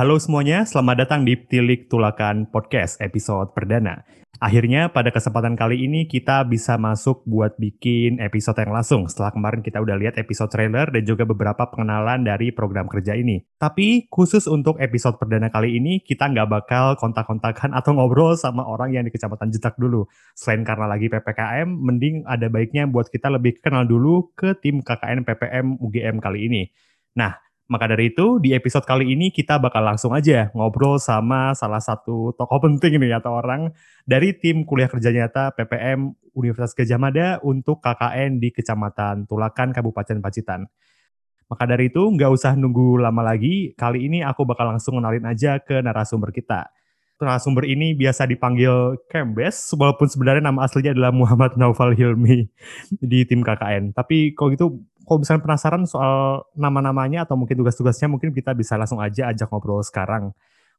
Halo semuanya, selamat datang di Tilik Tulakan Podcast episode perdana. Akhirnya pada kesempatan kali ini kita bisa masuk buat bikin episode yang langsung setelah kemarin kita udah lihat episode trailer dan juga beberapa pengenalan dari program kerja ini. Tapi khusus untuk episode perdana kali ini kita nggak bakal kontak-kontakan atau ngobrol sama orang yang di Kecamatan Jetak dulu. Selain karena lagi PPKM, mending ada baiknya buat kita lebih kenal dulu ke tim KKN PPM UGM kali ini. Nah, maka dari itu, di episode kali ini kita bakal langsung aja ngobrol sama salah satu tokoh penting nih atau orang dari tim kuliah kerja nyata PPM Universitas Gajah Mada untuk KKN di Kecamatan Tulakan, Kabupaten Pacitan. Maka dari itu, nggak usah nunggu lama lagi. Kali ini aku bakal langsung kenalin aja ke narasumber kita. Narasumber ini biasa dipanggil Kembes, walaupun sebenarnya nama aslinya adalah Muhammad Naufal Hilmi di tim KKN. Tapi kalau gitu kalau misalnya penasaran soal nama-namanya atau mungkin tugas-tugasnya, mungkin kita bisa langsung aja ajak ngobrol sekarang.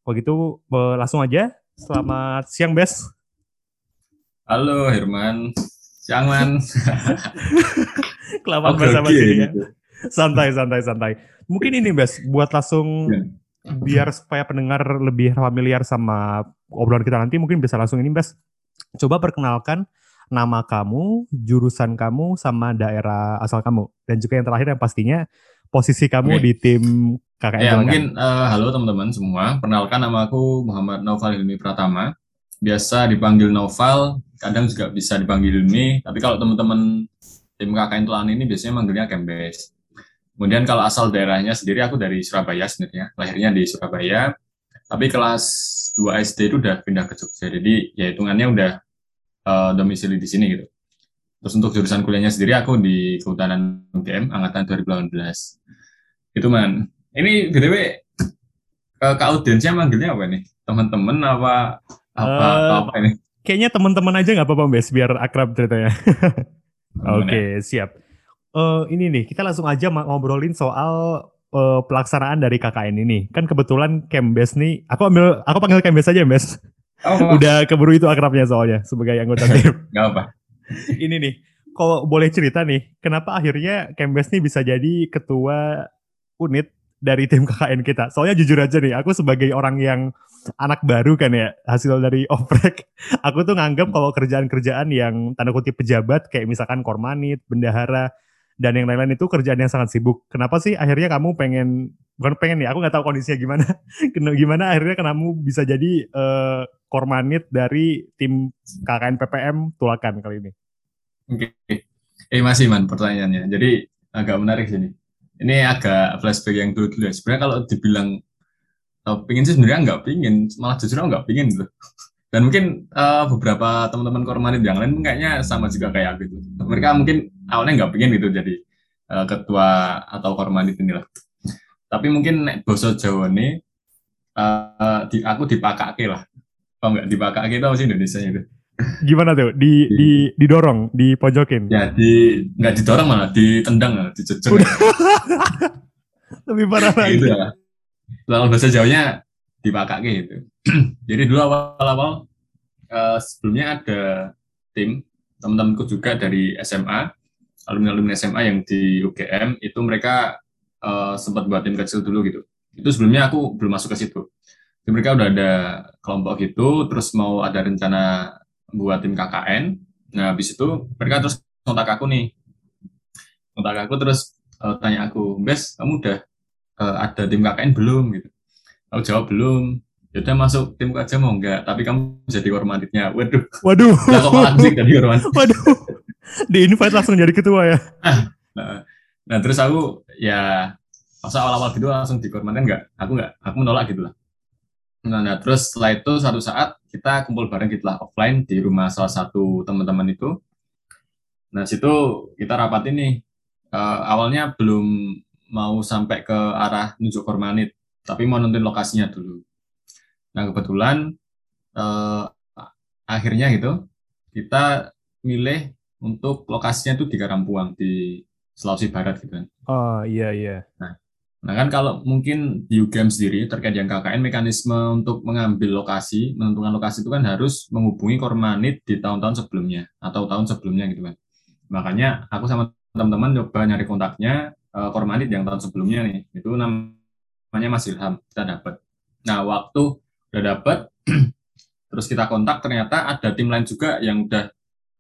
Kalau gitu, langsung aja. Selamat siang, Bes. Halo, Herman. Siang, Man. Kelamaan bahasa bahasa ya. Santai, santai, santai. Mungkin ini, Bes, buat langsung ya. biar supaya pendengar lebih familiar sama obrolan kita nanti, mungkin bisa langsung ini, Bes. Coba perkenalkan nama kamu, jurusan kamu, sama daerah asal kamu. Dan juga yang terakhir yang pastinya posisi kamu okay. di tim KKN. Ya, mungkin uh, halo teman-teman semua. Perkenalkan nama aku Muhammad Naufal Hilmi Pratama. Biasa dipanggil Naufal, kadang juga bisa dipanggil Hilmi. Tapi kalau teman-teman tim KKN Tulan ini biasanya manggilnya Kembes. Kemudian kalau asal daerahnya sendiri aku dari Surabaya sebenarnya, lahirnya di Surabaya. Tapi kelas 2 SD itu udah pindah ke Jogja. Jadi ya hitungannya udah uh, domisili di sini gitu. Terus untuk jurusan kuliahnya sendiri aku di Kehutanan UGM angkatan 2018. Itu man. Ini BTW uh, ke audiensnya manggilnya apa nih? Teman-teman apa apa, uh, apa ini? Kayaknya teman-teman aja nggak apa-apa, Mbak, biar akrab ceritanya. Oke, okay, siap. Uh, ini nih, kita langsung aja ngobrolin soal uh, pelaksanaan dari KKN ini. Kan kebetulan Kembes nih, aku ambil, aku panggil Kembes aja, Mbes. Oh, Udah keburu itu akrabnya soalnya sebagai anggota tim. Gak apa. Ini nih, kalau boleh cerita nih, kenapa akhirnya Kembes nih bisa jadi ketua unit dari tim KKN kita? Soalnya jujur aja nih, aku sebagai orang yang anak baru kan ya, hasil dari oprek, aku tuh nganggap kalau kerjaan-kerjaan yang tanda kutip pejabat, kayak misalkan kormanit, bendahara, dan yang lain-lain itu kerjaan yang sangat sibuk. Kenapa sih akhirnya kamu pengen bukan pengen nih, aku nggak tahu kondisinya gimana. gimana akhirnya kamu bisa jadi uh, kormanit dari tim KKN PPM Tulakan kali ini. Oke. Eh masih man pertanyaannya. Jadi agak menarik sini. Ini agak flashback yang dulu dulu ya. Sebenarnya kalau dibilang uh, pingin sih sebenarnya nggak pingin, malah justru nggak pingin gitu. Dan mungkin uh, beberapa teman-teman kormanit yang lain kayaknya sama juga kayak aku gitu. Mereka mungkin awalnya nggak pingin gitu jadi uh, ketua atau kormanit inilah. Tapi mungkin nek boso Jawa nih uh, di aku dipakake lah. Paham nggak? Dipakake itu sih Indonesia itu? Gimana tuh? Di, di didorong? Dipojokin? Ya di nggak didorong malah ditendang lah dijejek lebih parah lagi. gitu ya. Lalu bahasa Jawanya dipakake gitu jadi dulu awal-awal uh, sebelumnya ada tim teman-temanku juga dari SMA alumni-alumni SMA yang di UGM itu mereka uh, sempat buat tim kecil dulu gitu. Itu sebelumnya aku belum masuk ke situ. Jadi mereka udah ada kelompok gitu, terus mau ada rencana buat tim KKN. Nah, habis itu mereka terus kontak aku nih. Kontak aku terus uh, tanya aku, Bes, kamu udah uh, ada tim KKN belum? gitu. Aku jawab belum. Yaudah masuk tim aja mau enggak, tapi kamu jadi kormanitnya. Waduh. Waduh. Lah kok malah jadi kormanit. Waduh. Di invite langsung jadi ketua ya. nah, nah terus aku ya masa awal-awal gitu langsung dikorbankan nggak aku nggak aku menolak gitu lah nah, nah terus setelah itu satu saat kita kumpul bareng gitu lah offline di rumah salah satu teman-teman itu nah situ kita rapat ini uh, awalnya belum mau sampai ke arah nunjuk kormanit tapi mau nonton lokasinya dulu nah kebetulan uh, akhirnya gitu kita milih untuk lokasinya itu di Karampuang di Sulawesi Barat gitu kan. Oh iya iya. Nah, Nah kan kalau mungkin di UGM sendiri terkait yang KKN mekanisme untuk mengambil lokasi, menentukan lokasi itu kan harus menghubungi Kormanit di tahun-tahun sebelumnya atau tahun sebelumnya gitu kan. Makanya aku sama teman-teman coba nyari kontaknya uh, Kormanit yang tahun sebelumnya nih. Itu namanya Mas Ilham, kita dapat. Nah, waktu udah dapat terus kita kontak ternyata ada tim lain juga yang udah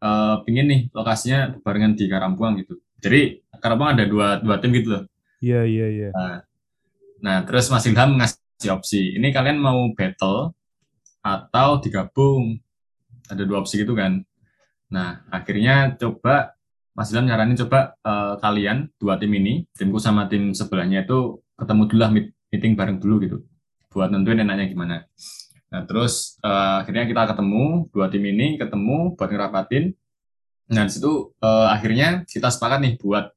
uh, pingin nih lokasinya barengan di Karampuang gitu. Jadi Karampuang ada dua dua tim gitu loh Iya, iya, iya. Nah, nah, terus Mas Ilham ngasih opsi. Ini kalian mau battle atau digabung? Ada dua opsi gitu kan. Nah, akhirnya coba Mas Ilham nyaranin coba uh, kalian dua tim ini, timku sama tim sebelahnya itu ketemu dulu lah meeting bareng dulu gitu. Buat nentuin enaknya gimana. Nah, terus uh, akhirnya kita ketemu, dua tim ini ketemu buat ngerapatin. Nah, di situ uh, akhirnya kita sepakat nih buat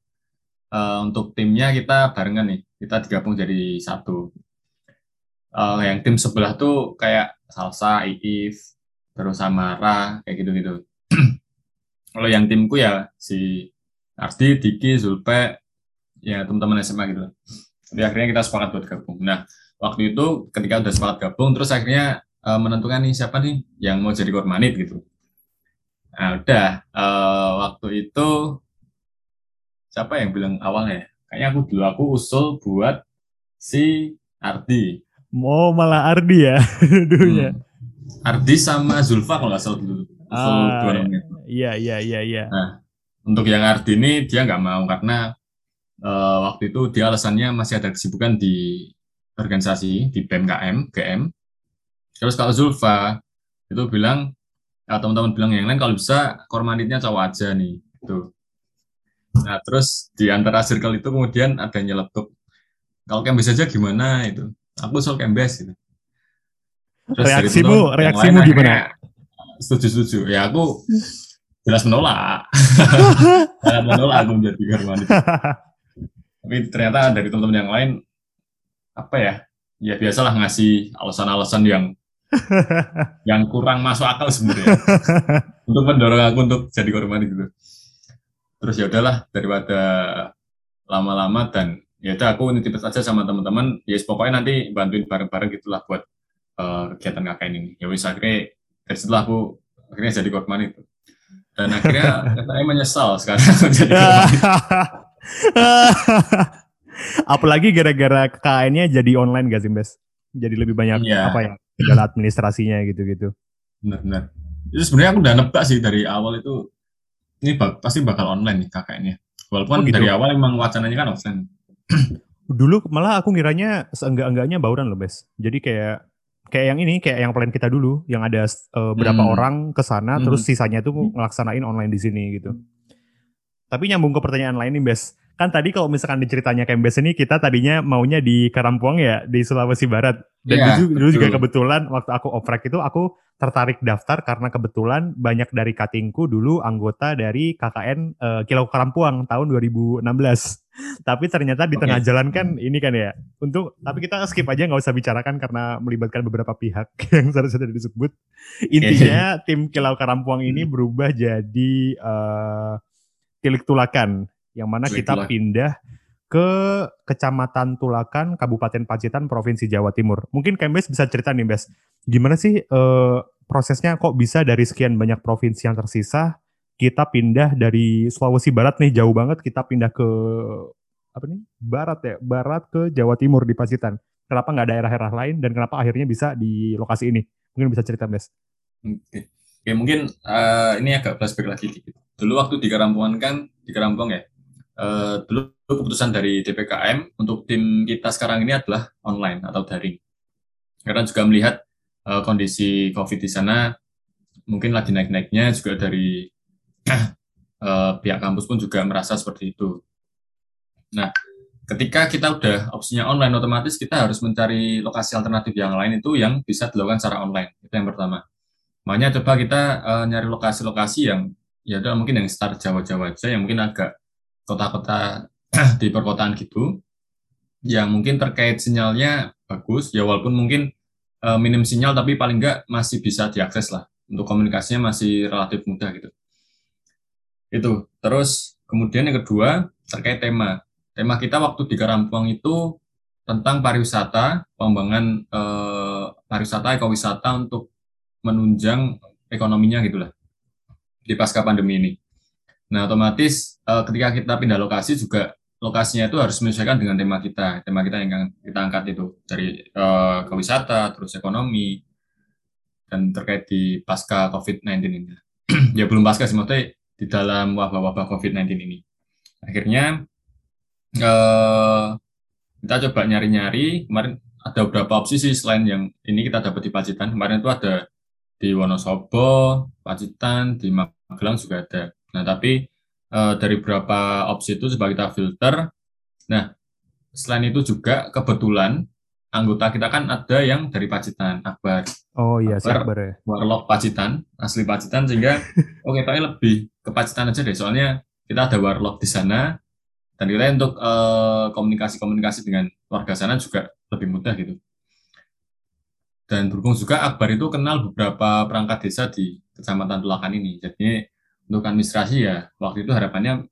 uh, untuk timnya kita barengan nih, kita digabung jadi satu. Uh, yang tim sebelah tuh kayak Salsa, Iif, terus Samara, kayak gitu-gitu. Kalau yang timku ya si Ardi, Diki, Zulpe, ya teman-teman SMA gitu. Jadi akhirnya kita sepakat buat gabung. Nah, waktu itu ketika udah sepakat gabung, terus akhirnya uh, menentukan nih siapa nih yang mau jadi kormanit gitu. Nah, udah uh, waktu itu siapa yang bilang awalnya? Kayaknya aku dulu aku usul buat si Ardi. Mau oh, malah Ardi ya dulunya. Hmm. Ardi sama Zulfa kalau nggak salah dulu. Usul ah, dua namanya. Iya iya iya iya. Nah, untuk yang Ardi ini dia nggak mau karena uh, waktu itu dia alasannya masih ada kesibukan di organisasi di PMKM, GM. Terus kalau Zulfa itu bilang, ya, teman-teman bilang yang lain kalau bisa kormanitnya cowok aja nih. Gitu. Nah, terus di antara circle itu kemudian ada yang nyeletuk. Kalau Kembes aja gimana itu? Aku soal Kembes gitu. Terus reaksimu, itu, reaksimu gimana? Setuju-setuju. Ya aku jelas menolak. jelas menolak aku menjadi garwan itu. Tapi ternyata dari teman-teman yang lain apa ya? Ya biasalah ngasih alasan-alasan yang yang kurang masuk akal sebenarnya. Untuk mendorong aku untuk jadi korban gitu. Terus ya udahlah daripada lama-lama dan ya udah aku nitip saja sama teman-teman. Ya yes, pokoknya nanti bantuin bareng-bareng gitulah buat uh, kegiatan KKN ini. Ya wis akhirnya dari setelah aku akhirnya jadi korban itu. Dan akhirnya saya menyesal sekarang jadi korban apalagi gara-gara KKN-nya jadi online gak sih Bes? jadi lebih banyak yeah. apa ya segala administrasinya gitu-gitu benar-benar itu sebenarnya aku udah nebak sih dari awal itu ini bak pasti bakal online nih kakaknya. Walaupun oh, gitu. dari awal emang wacananya kan offline. dulu malah aku ngiranya seenggak-enggaknya bauran loh, Bes. Jadi kayak kayak yang ini, kayak yang plan kita dulu, yang ada uh, berapa hmm. orang ke sana, hmm. terus sisanya tuh ngelaksanain online di sini gitu. Tapi nyambung ke pertanyaan lain nih, Bes. Kan tadi kalau misalkan diceritanya Kembes ini kita tadinya maunya di Karampuang ya di Sulawesi Barat. Dan yeah, dulu, dulu juga kebetulan waktu aku oprek itu aku tertarik daftar karena kebetulan banyak dari katingku dulu anggota dari KKN uh, eh, Kilau Karampuang tahun 2016 tapi ternyata di okay. tengah jalan kan ini kan ya. Untuk tapi kita skip aja nggak usah bicarakan karena melibatkan beberapa pihak yang sudah disebut. Intinya tim Kilau Karampuang ini berubah jadi uh, Tilik Tulakan yang mana kita pindah ke Kecamatan Tulakan, Kabupaten Pacitan, Provinsi Jawa Timur. Mungkin Kembes bisa cerita nih, Bes, gimana sih uh, prosesnya kok bisa dari sekian banyak provinsi yang tersisa, kita pindah dari Sulawesi Barat nih, jauh banget, kita pindah ke apa nih, Barat ya, Barat ke Jawa Timur di Pacitan. Kenapa nggak daerah-daerah lain dan kenapa akhirnya bisa di lokasi ini? Mungkin bisa cerita, Bes. Oke. Ya mungkin uh, ini agak flashback lagi dikit. Dulu waktu di Karampungan kan, di Karampung ya, uh, dulu keputusan dari DPKM untuk tim kita sekarang ini adalah online atau daring. Karena juga melihat uh, kondisi COVID di sana mungkin lagi naik-naiknya juga dari uh, pihak kampus pun juga merasa seperti itu. Nah, ketika kita udah opsinya online, otomatis kita harus mencari lokasi alternatif yang lain itu yang bisa dilakukan secara online. Itu yang pertama. Makanya coba kita uh, nyari lokasi-lokasi yang ya udah mungkin yang start Jawa-Jawa aja, yang mungkin agak kota-kota di perkotaan gitu. Yang mungkin terkait sinyalnya bagus ya walaupun mungkin uh, minim sinyal tapi paling enggak masih bisa diakses lah. Untuk komunikasinya masih relatif mudah gitu. Itu. Terus kemudian yang kedua terkait tema. Tema kita waktu di Karampuang itu tentang pariwisata, pengembangan eh, pariwisata, ekowisata untuk menunjang ekonominya gitulah di pasca pandemi ini. Nah, otomatis eh, ketika kita pindah lokasi juga lokasinya itu harus menyesuaikan dengan tema kita. Tema kita yang kita angkat itu dari eh, ke wisata, terus ekonomi, dan terkait di pasca COVID-19 ini. ya belum pasca sih, maksudnya di dalam wabah-wabah COVID-19 ini. Akhirnya eh, kita coba nyari-nyari, kemarin ada beberapa opsi sih selain yang ini kita dapat di Pacitan. Kemarin itu ada di Wonosobo, Pacitan, di Magelang juga ada. Nah, tapi uh, dari beberapa opsi itu coba kita filter. Nah, selain itu juga kebetulan anggota kita kan ada yang dari Pacitan, Akbar. Oh iya, Akbar, Akbar ya. Warlock Pacitan, asli Pacitan sehingga oke okay, lebih ke Pacitan aja deh. Soalnya kita ada warlock di sana dan kita untuk komunikasi komunikasi-komunikasi dengan warga sana juga lebih mudah gitu. Dan berhubung juga Akbar itu kenal beberapa perangkat desa di Kecamatan Tulakan ini. Jadi untuk administrasi ya waktu itu harapannya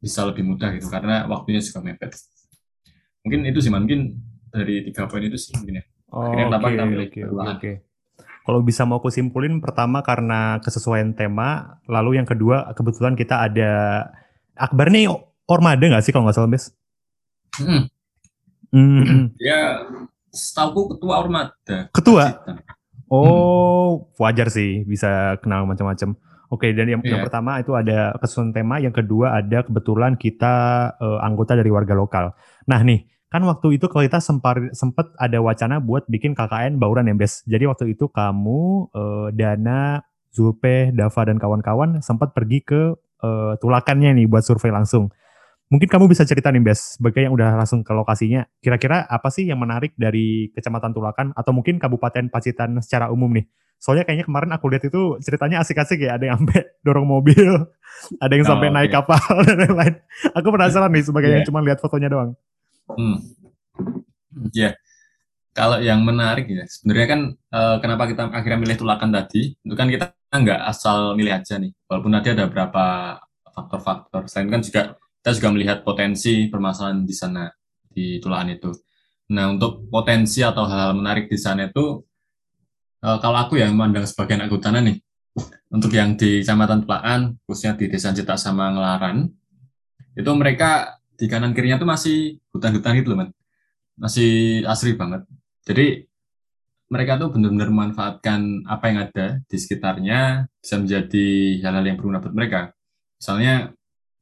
bisa lebih mudah gitu karena waktunya juga mepet. Mungkin itu sih mungkin dari tiga poin itu sih mungkin ya. Oh, oke oke oke. Kalau bisa mau aku simpulin pertama karena kesesuaian tema, lalu yang kedua kebetulan kita ada Akbar nih Ormada nggak sih kalau nggak salah, Bes? Hmm. Hmm. Ya, setahu ketua Ormada. Ketua? Oh, hmm. wajar sih bisa kenal macam-macam. Oke, dan yang, yeah. yang iya. pertama itu ada kesusun tema, yang kedua ada kebetulan kita uh, anggota dari warga lokal. Nah nih, kan waktu itu kalau kita sempat sempat ada wacana buat bikin KKN Bauran ya, Bes. Jadi waktu itu kamu, uh, Dana, Zulpe, Dava dan kawan-kawan sempat pergi ke uh, Tulakannya nih buat survei langsung. Mungkin kamu bisa cerita nih, Bes, sebagai yang udah langsung ke lokasinya. Kira-kira apa sih yang menarik dari Kecamatan Tulakan atau mungkin Kabupaten Pacitan secara umum nih? Soalnya kayaknya kemarin aku lihat itu ceritanya asik-asik ya, ada yang sampai dorong mobil, ada yang sampai oh, naik kapal dan lain-lain. Aku penasaran nih sebagai yeah. yang cuma lihat fotonya doang. Hmm. Ya, yeah. kalau yang menarik ya, sebenarnya kan uh, kenapa kita akhirnya milih Tulakan tadi, itu kan kita nggak asal milih aja nih, walaupun nanti ada beberapa faktor-faktor. Selain kan juga kita juga melihat potensi permasalahan di sana di Tulakan itu. Nah, untuk potensi atau hal-hal menarik di sana itu uh, kalau aku ya memandang sebagai anak hutan nih, untuk yang di Kecamatan Pelaan, khususnya di Desa Cetak sama Ngelaran, itu mereka di kanan kirinya tuh masih hutan-hutan gitu loh. Masih asri banget. Jadi mereka tuh benar-benar memanfaatkan apa yang ada di sekitarnya bisa menjadi hal-hal yang berguna buat mereka. Misalnya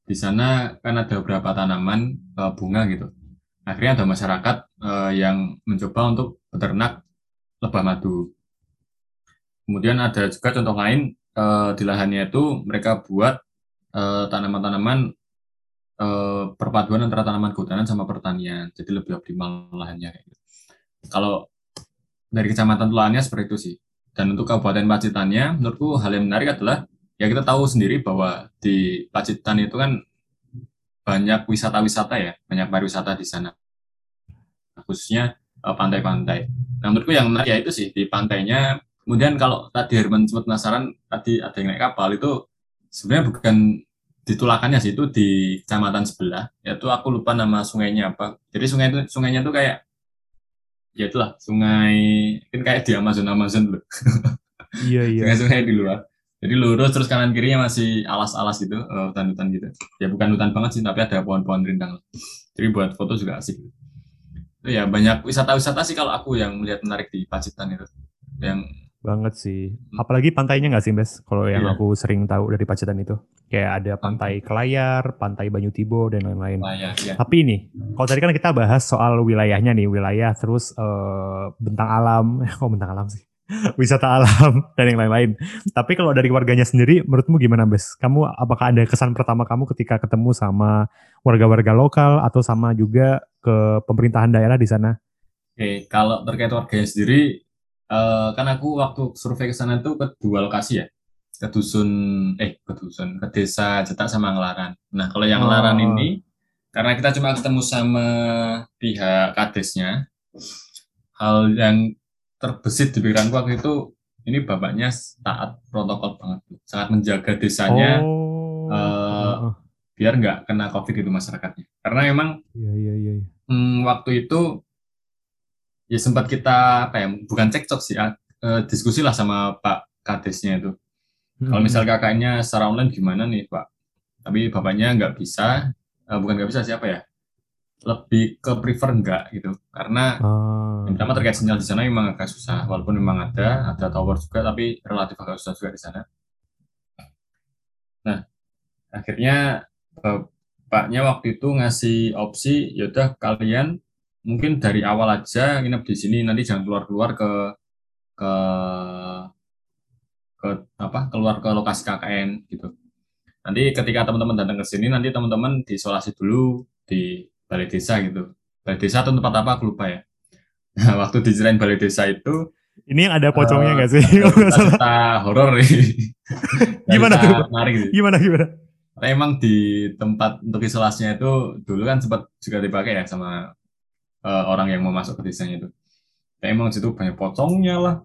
di sana kan ada beberapa tanaman uh, bunga gitu. Akhirnya ada masyarakat uh, yang mencoba untuk beternak lebah madu. Kemudian ada juga contoh lain uh, di lahannya itu mereka buat uh, tanaman-tanaman uh, perpaduan antara tanaman kehutanan sama pertanian, jadi lebih optimal lahannya. Gitu. Kalau dari kecamatan Tulannya seperti itu sih. Dan untuk Kabupaten Pacitannya, menurutku hal yang menarik adalah ya kita tahu sendiri bahwa di Pacitan itu kan banyak wisata-wisata ya, banyak pariwisata di sana. Khususnya pantai-pantai. Nah, menurutku yang menarik ya itu sih di pantainya Kemudian kalau tadi Herman sempat penasaran, tadi ada yang naik kapal itu sebenarnya bukan ditulakannya sih itu di kecamatan sebelah. Yaitu aku lupa nama sungainya apa. Jadi sungai itu sungainya itu kayak ya itulah sungai kan kayak di Amazon Amazon loh. Iya iya. Sungai-sungai di luar. Jadi lurus terus kanan kirinya masih alas-alas gitu, eh, hutan-hutan gitu. Ya bukan hutan banget sih, tapi ada pohon-pohon rindang. Jadi buat foto juga asik. Itu ya banyak wisata-wisata sih kalau aku yang melihat menarik di Pacitan itu. Yang banget sih. Hmm. Apalagi pantainya nggak sih, Bes? Kalau yang yeah. aku sering tahu dari Pacitan itu. Kayak ada pantai Kelayar, pantai Banyu Tibo, dan lain-lain. yeah. Tapi ini, kalau tadi kan kita bahas soal wilayahnya nih, wilayah, terus uh, bentang alam. Kok bentang alam sih? Wisata alam, dan yang lain-lain. Tapi kalau dari warganya sendiri, menurutmu gimana, Bes? Kamu, apakah ada kesan pertama kamu ketika ketemu sama warga-warga lokal, atau sama juga ke pemerintahan daerah di sana? Oke, kalau terkait warganya sendiri, uh, kan aku waktu survei ke sana itu ke dua lokasi ya ke dusun eh ke dusun ke desa Cetak sama Ngelaran. Nah kalau yang Ngelaran oh. ini karena kita cuma ketemu sama pihak kadesnya, hal yang terbesit di pikiranku waktu itu ini bapaknya taat protokol banget, sangat menjaga desanya oh. uh, biar nggak kena covid itu masyarakatnya. Karena memang iya, iya, iya. Hmm, waktu itu ya sempat kita apa ya bukan cekcok sih uh, diskusi lah sama Pak Kadesnya itu hmm. kalau misal kakaknya secara online gimana nih Pak tapi bapaknya nggak bisa uh, bukan nggak bisa siapa ya lebih ke prefer enggak gitu. Karena oh. yang pertama terkait sinyal di sana memang agak susah walaupun memang ada ada tower juga tapi relatif agak susah juga di sana. Nah akhirnya bapaknya waktu itu ngasih opsi yaudah kalian mungkin dari awal aja nginep di sini nanti jangan keluar keluar ke ke ke apa keluar ke lokasi KKN gitu. Nanti ketika teman-teman datang ke sini nanti teman-teman diisolasi dulu di balai desa gitu. Balai desa atau tempat apa? Aku lupa ya. Nah, waktu diceritain balai desa itu ini yang ada pocongnya nggak uh, sih cerita horor. Nih gimana tuh? menarik gitu. gimana gimana? Karena emang di tempat untuk isolasinya itu dulu kan sempat juga dipakai ya sama uh, orang yang mau masuk ke desanya itu. Ya emang situ banyak pocongnya lah.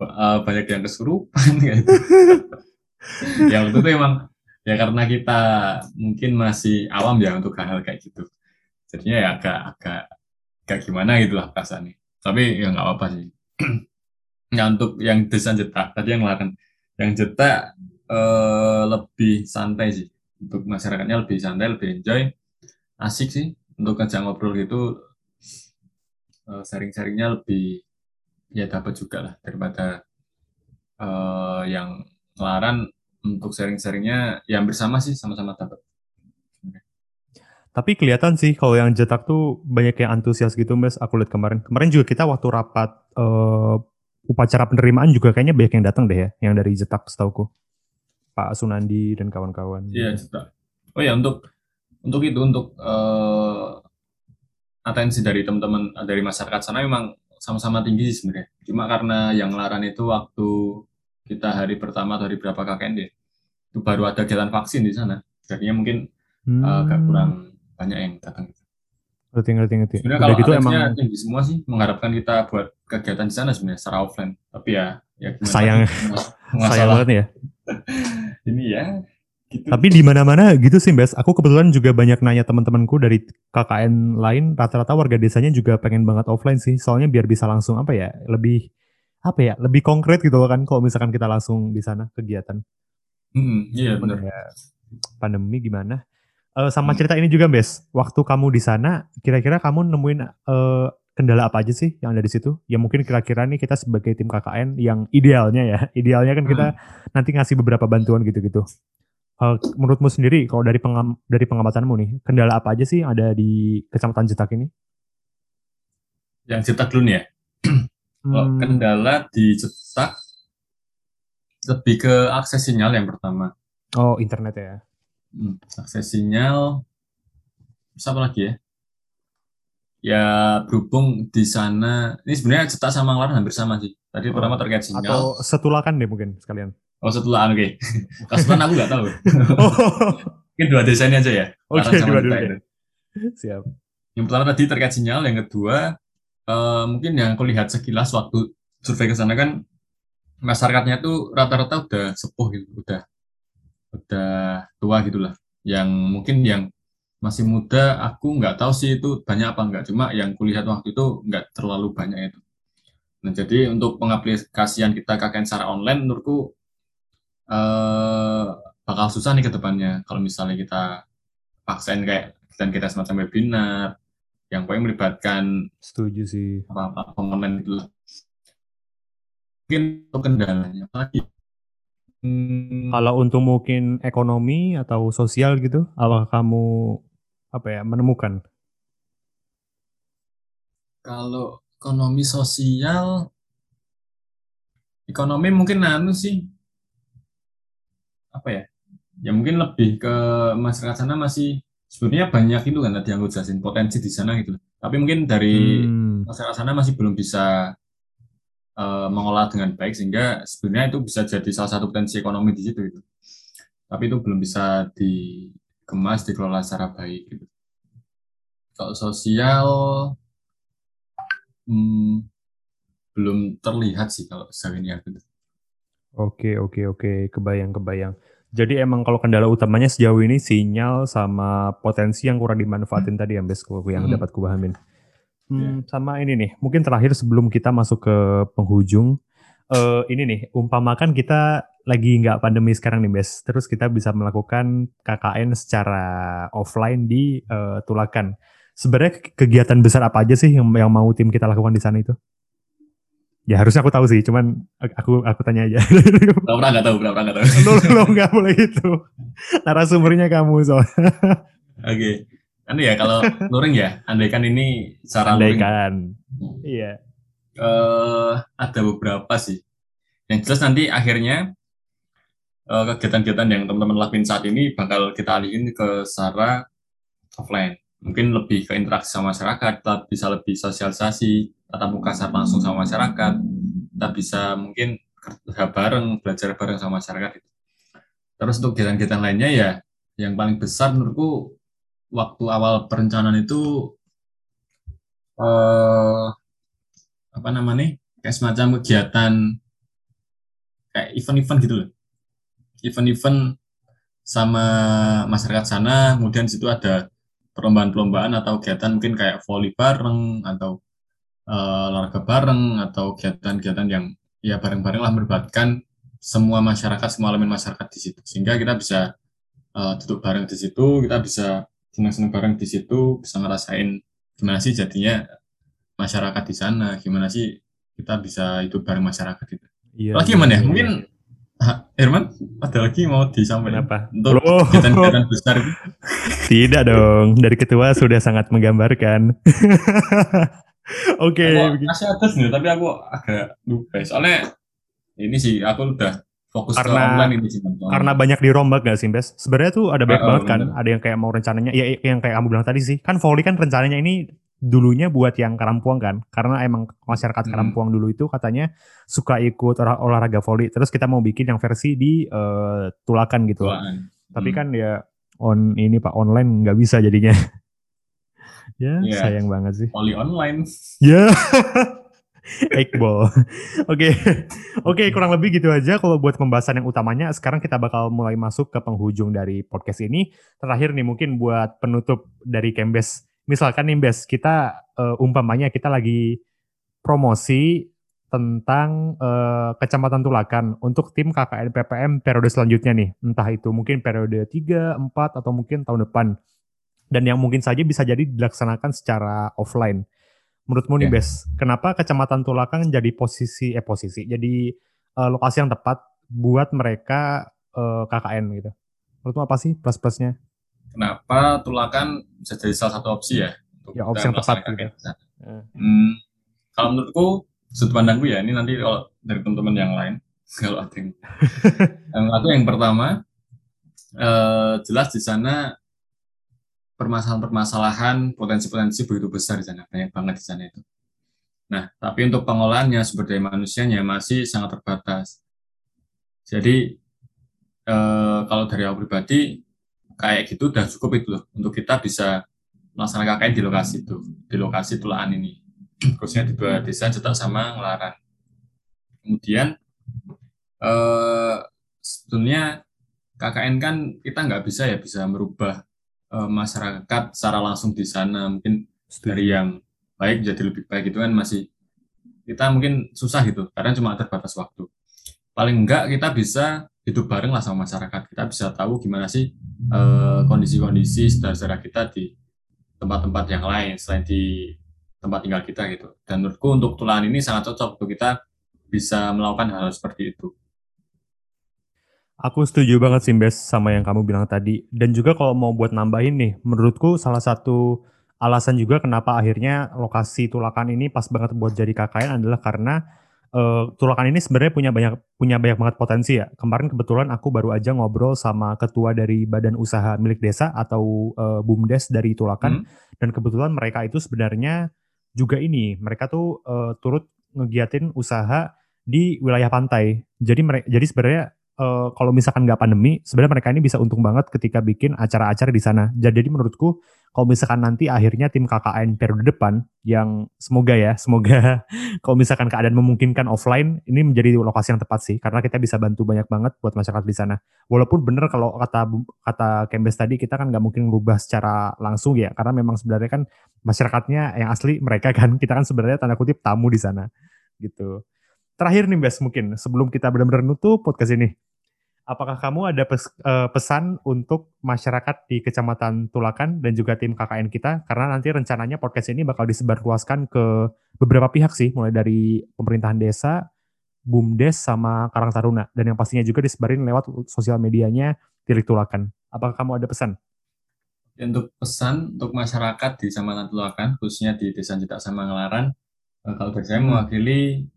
Uh, banyak yang kesurupan gitu. Yang itu tuh emang ya karena kita mungkin masih awam ya untuk hal-hal kayak gitu jadinya ya agak agak agak gimana gitu lah perasaannya. Tapi ya nggak apa-apa sih. Nah untuk yang desa jetak tadi yang lakukan yang jetak eh, lebih santai sih. Untuk masyarakatnya lebih santai lebih enjoy. Asik sih. Untuk ngajak ngobrol gitu eh, sharing-sharingnya lebih ya dapat juga lah daripada eh, yang laran untuk sharing-sharingnya yang bersama sih sama-sama dapat tapi kelihatan sih kalau yang jetak tuh banyak yang antusias gitu mas. Aku lihat kemarin. Kemarin juga kita waktu rapat uh, upacara penerimaan juga kayaknya banyak yang datang deh ya, yang dari jetak setauku. Pak Sunandi dan kawan-kawan. Iya jetak. Oh ya untuk untuk itu untuk uh, atensi dari teman-teman dari masyarakat sana memang sama-sama tinggi sih sebenarnya. Cuma karena yang laran itu waktu kita hari pertama atau hari berapa KKN deh, itu baru ada kegiatan vaksin di sana. Jadinya mungkin hmm. uh, agak kurang banyak yang datang ngerti ngerti ngerti. Sebenarnya kalau gitu emang tinggi semua sih mengharapkan kita buat kegiatan di sana sebenarnya secara offline. Tapi ya ya sayang. sayang banget ya. Ini ya gitu. tapi di mana mana gitu sih Bes aku kebetulan juga banyak nanya teman-temanku dari KKN lain. Rata-rata warga desanya juga pengen banget offline sih. Soalnya biar bisa langsung apa ya lebih apa ya lebih konkret gitu kan kalau misalkan kita langsung di sana kegiatan. Hmm, iya benar ya, pandemi gimana uh, sama cerita ini juga, Bes. Waktu kamu di sana, kira-kira kamu nemuin uh, kendala apa aja sih yang ada di situ? Ya mungkin kira-kira nih kita sebagai tim KKN yang idealnya ya, idealnya kan kita hmm. nanti ngasih beberapa bantuan gitu-gitu. Uh, menurutmu sendiri, kalau dari pengam dari pengamatanmu nih, kendala apa aja sih yang ada di Kecamatan Jetak ini? Yang Jetak dulu nih ya. hmm. kendala di Jetak lebih ke akses sinyal yang pertama. Oh, internet ya. Hmm, akses sinyal apa lagi ya? Ya berhubung di sana ini sebenarnya cetak sama Ngelaran hampir sama sih. Tadi oh, pertama terkait sinyal. Atau setulakan deh mungkin sekalian. Oh setulakan oke. Okay. Kasutan aku nggak tahu. oh. Mungkin dua desa ini aja ya. Oke okay, dua dua. Siap. Yang pertama tadi terkait sinyal, yang kedua uh, mungkin yang aku lihat sekilas waktu survei ke sana kan masyarakatnya tuh rata-rata udah sepuh gitu, udah udah tua gitulah. Yang mungkin yang masih muda aku nggak tahu sih itu banyak apa enggak cuma yang kulihat waktu itu nggak terlalu banyak itu. Nah jadi untuk pengaplikasian kita KKN secara online menurutku eh, bakal susah nih ke depannya. Kalau misalnya kita paksain kayak dan kita semacam webinar yang paling melibatkan setuju sih. apa-apa online itu mungkin untuk kendalanya lagi Hmm. Kalau untuk mungkin ekonomi atau sosial gitu, apakah kamu apa ya menemukan? Kalau ekonomi sosial, ekonomi mungkin anu sih apa ya? Ya mungkin lebih ke masyarakat sana masih sebenarnya banyak itu kan tadi yang gue jelasin potensi di sana gitu. Tapi mungkin dari hmm. masyarakat sana masih belum bisa uh, mengolah dengan baik sehingga sebenarnya itu bisa jadi salah satu potensi ekonomi di situ itu. Tapi itu belum bisa dikemas, dikelola secara baik gitu. Kalau sosial hmm, belum terlihat sih kalau sejauh ini ya. Oke, oke, oke, kebayang, kebayang. Jadi emang kalau kendala utamanya sejauh ini sinyal sama potensi yang kurang dimanfaatin hmm. tadi ya, Bes, yang hmm. dapat kubahamin. Hmm, sama ini nih, mungkin terakhir sebelum kita masuk ke penghujung, uh, ini nih, umpamakan kita lagi nggak pandemi sekarang nih, Bes. Terus kita bisa melakukan KKN secara offline di uh, Tulakan. Sebenarnya kegiatan besar apa aja sih yang yang mau tim kita lakukan di sana itu? Ya harusnya aku tahu sih, cuman aku aku tanya aja. Pernah nggak tahu, pernah nggak tahu. lo lo nggak boleh itu. Narasumbernya kamu soalnya. Oke. Okay. Kan ya kalau luring ya, andaikan ini cara andaikan. luring. Iya. Uh, ada beberapa sih. Yang jelas nanti akhirnya uh, kegiatan-kegiatan yang teman-teman lakuin saat ini bakal kita alihin ke secara offline. Mungkin lebih ke interaksi sama masyarakat, kita bisa lebih sosialisasi, tatap muka saat langsung sama masyarakat, kita bisa mungkin kerja bareng, belajar bareng sama masyarakat. Terus untuk kegiatan-kegiatan lainnya ya, yang paling besar menurutku waktu awal perencanaan itu uh, apa namanya kayak semacam kegiatan kayak event-event gitu loh. Event-event sama masyarakat sana kemudian situ ada perlombaan-perlombaan atau kegiatan mungkin kayak volley bareng atau uh, olahraga bareng atau kegiatan-kegiatan yang ya bareng-bareng lah melibatkan semua masyarakat semua elemen masyarakat di situ. Sehingga kita bisa uh, duduk bareng di situ kita bisa senang-senang bareng di situ bisa ngerasain gimana sih jadinya masyarakat di sana gimana sih kita bisa hidup bareng masyarakat itu iya, lagi gimana ya iya, mungkin iya. Herman ada lagi mau disampaikan apa untuk kegiatan-kegiatan besar itu tidak dong dari ketua sudah sangat menggambarkan Oke. Okay. Masih atas nih, tapi aku agak lupa. Soalnya ini sih aku udah fokus karena, ke online ini sih karena banyak dirombak gak sih Bes? Sebenarnya tuh ada banyak uh, banget kan, ada yang kayak mau rencananya, ya yang kayak kamu bilang tadi sih, kan volley kan rencananya ini dulunya buat yang Karampuang kan, karena emang masyarakat hmm. Karampuang dulu itu katanya suka ikut olah, olahraga volley, terus kita mau bikin yang versi di uh, Tulakan gitu. Tulakan. Tapi hmm. kan ya on ini pak online nggak bisa jadinya. ya yeah. sayang banget sih. Volley online. Ya. Yeah. Iqbal. Oke, oke kurang lebih gitu aja kalau buat pembahasan yang utamanya. Sekarang kita bakal mulai masuk ke penghujung dari podcast ini. Terakhir nih mungkin buat penutup dari Kembes. Misalkan nih Bes, kita uh, umpamanya kita lagi promosi tentang uh, Kecamatan Tulakan untuk tim KKN PPM periode selanjutnya nih. Entah itu mungkin periode 3, 4, atau mungkin tahun depan. Dan yang mungkin saja bisa jadi dilaksanakan secara offline Menurutmu nih, yeah. Bes, kenapa Kecamatan Tulakan jadi posisi eh posisi, jadi uh, lokasi yang tepat buat mereka uh, eh, KKN gitu? Menurutmu apa sih plus-plusnya? Kenapa Tulakan bisa jadi salah satu opsi ya? Untuk ya opsi yang tepat gitu. Ya. Hmm, kalau menurutku, sudut pandangku ya, ini nanti kalau dari teman-teman yang lain, kalau ada yang, aku yang pertama, uh, jelas di sana permasalahan-permasalahan potensi-potensi begitu besar di sana, banyak banget di sana itu. Nah, tapi untuk pengolahannya sumber daya manusianya masih sangat terbatas. Jadi eh, kalau dari aku pribadi kayak gitu udah cukup itu loh untuk kita bisa melaksanakan KKN di lokasi itu, di lokasi tulaan ini, khususnya di dua desa Cetak sama Ngelaran. Kemudian eh, sebetulnya KKN kan kita nggak bisa ya bisa merubah uh, masyarakat secara langsung di sana mungkin dari yang baik jadi lebih baik itu kan masih kita mungkin susah gitu karena cuma terbatas waktu. Paling enggak kita bisa hidup bareng lah sama masyarakat kita bisa tahu gimana sih uh, kondisi-kondisi saudara-saudara kita di tempat-tempat yang lain selain di tempat tinggal kita gitu. Dan menurutku untuk tulaan ini sangat cocok untuk kita bisa melakukan hal, -hal seperti itu Aku setuju banget sih Bes sama yang kamu bilang tadi. Dan juga kalau mau buat nambahin nih, menurutku salah satu alasan juga kenapa akhirnya lokasi Tulakan ini pas banget buat jadi KKN adalah karena uh, Tulakan ini sebenarnya punya banyak punya banyak banget potensi ya. Kemarin kebetulan aku baru aja ngobrol sama ketua dari Badan Usaha Milik Desa atau uh, BUMDes dari Tulakan hmm. dan kebetulan mereka itu sebenarnya juga ini, mereka tuh uh, turut ngegiatin usaha di wilayah pantai. Jadi mereka jadi sebenarnya uh, kalau misalkan nggak pandemi, sebenarnya mereka ini bisa untung banget ketika bikin acara-acara di sana. Jadi menurutku kalau misalkan nanti akhirnya tim KKN periode depan yang semoga ya, semoga kalau misalkan keadaan memungkinkan offline, ini menjadi lokasi yang tepat sih karena kita bisa bantu banyak banget buat masyarakat di sana. Walaupun bener kalau kata kata Kembes tadi kita kan nggak mungkin merubah secara langsung ya karena memang sebenarnya kan masyarakatnya yang asli mereka kan kita kan sebenarnya tanda kutip tamu di sana gitu. Terakhir nih Bes mungkin sebelum kita benar-benar nutup podcast ini apakah kamu ada pes, uh, pesan untuk masyarakat di Kecamatan Tulakan dan juga tim KKN kita? Karena nanti rencananya podcast ini bakal disebarluaskan ke beberapa pihak sih, mulai dari pemerintahan desa, BUMDes, sama Karang Taruna. Dan yang pastinya juga disebarin lewat sosial medianya Tilik Tulakan. Apakah kamu ada pesan? Untuk pesan untuk masyarakat di Kecamatan Tulakan, khususnya di Desa Cetak sama Ngelaran, eh, kalau saya mewakili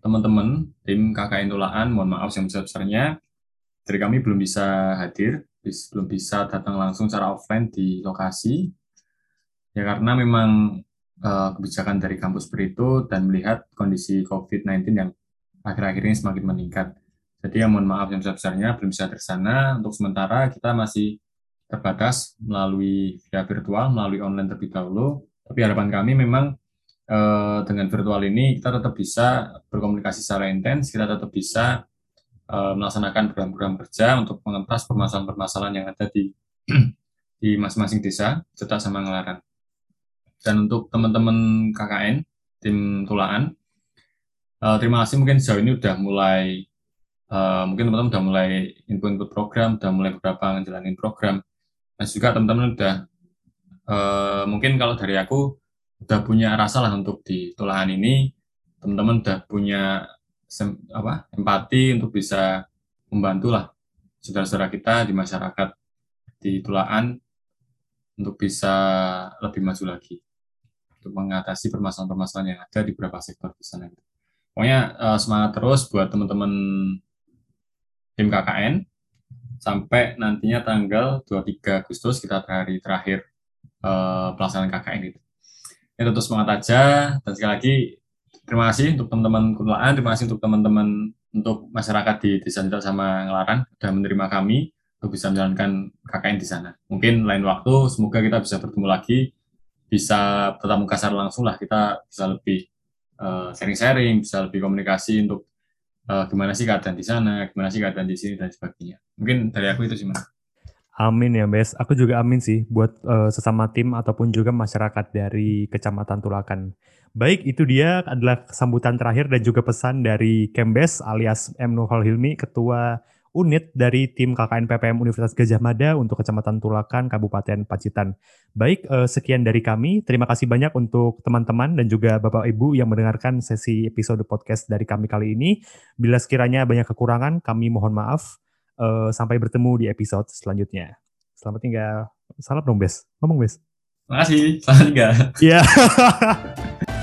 teman-teman tim KKN Tulaan, mohon maaf yang besar-besarnya, dari kami belum bisa hadir, belum bisa datang langsung secara offline di lokasi, ya karena memang uh, kebijakan dari kampus Berito dan melihat kondisi COVID-19 yang akhir-akhir ini semakin meningkat. Jadi yang mohon maaf yang besar-besarnya belum bisa tersana. Untuk sementara kita masih terbatas melalui via virtual, melalui online terlebih dahulu. Tapi harapan kami memang uh, dengan virtual ini kita tetap bisa berkomunikasi secara intens, kita tetap bisa uh, melaksanakan program-program kerja untuk mengentas permasalahan-permasalahan yang ada di di masing-masing desa serta sama ngelaran. Dan untuk teman-teman KKN tim Tulaan, uh, terima kasih mungkin sejauh ini sudah mulai uh, mungkin teman-teman sudah mulai input-input program, sudah mulai beberapa ngejalanin program. Dan juga teman-teman sudah uh, mungkin kalau dari aku sudah punya rasa lah untuk di Tulaan ini, teman-teman sudah punya apa empati untuk bisa membantu lah saudara-saudara kita di masyarakat di Tulaan untuk bisa lebih maju lagi untuk mengatasi permasalahan-permasalahan yang ada di beberapa sektor di sana. Pokoknya uh, semangat terus buat teman-teman tim KKN sampai nantinya tanggal 23 Agustus kita hari terakhir uh, pelaksanaan KKN itu. Ya tentu semangat aja dan sekali lagi terima kasih untuk teman-teman Kunulaan, terima kasih untuk teman-teman untuk masyarakat di Desa Citra sama Ngelaran sudah menerima kami untuk bisa menjalankan KKN di sana. Mungkin lain waktu semoga kita bisa bertemu lagi, bisa tetap muka secara langsung lah, kita bisa lebih eh, sharing-sharing, bisa lebih komunikasi untuk uh, gimana sih keadaan di sana, gimana sih keadaan di sini dan sebagainya. Mungkin dari aku itu sih mas. Amin ya, Bes. Aku juga amin sih buat uh, sesama tim ataupun juga masyarakat dari Kecamatan Tulakan. Baik, itu dia adalah sambutan terakhir dan juga pesan dari Kembes alias M. Nurhal Hilmi, Ketua Unit dari tim KKN PPM Universitas Gajah Mada untuk Kecamatan Tulakan, Kabupaten Pacitan. Baik, uh, sekian dari kami. Terima kasih banyak untuk teman-teman dan juga Bapak Ibu yang mendengarkan sesi episode podcast dari kami kali ini. Bila sekiranya banyak kekurangan, kami mohon maaf. Uh, sampai bertemu di episode selanjutnya. Selamat tinggal. Salam dong, Bes. Ngomong, Bes. Makasih. Selamat tinggal. Iya. Yeah.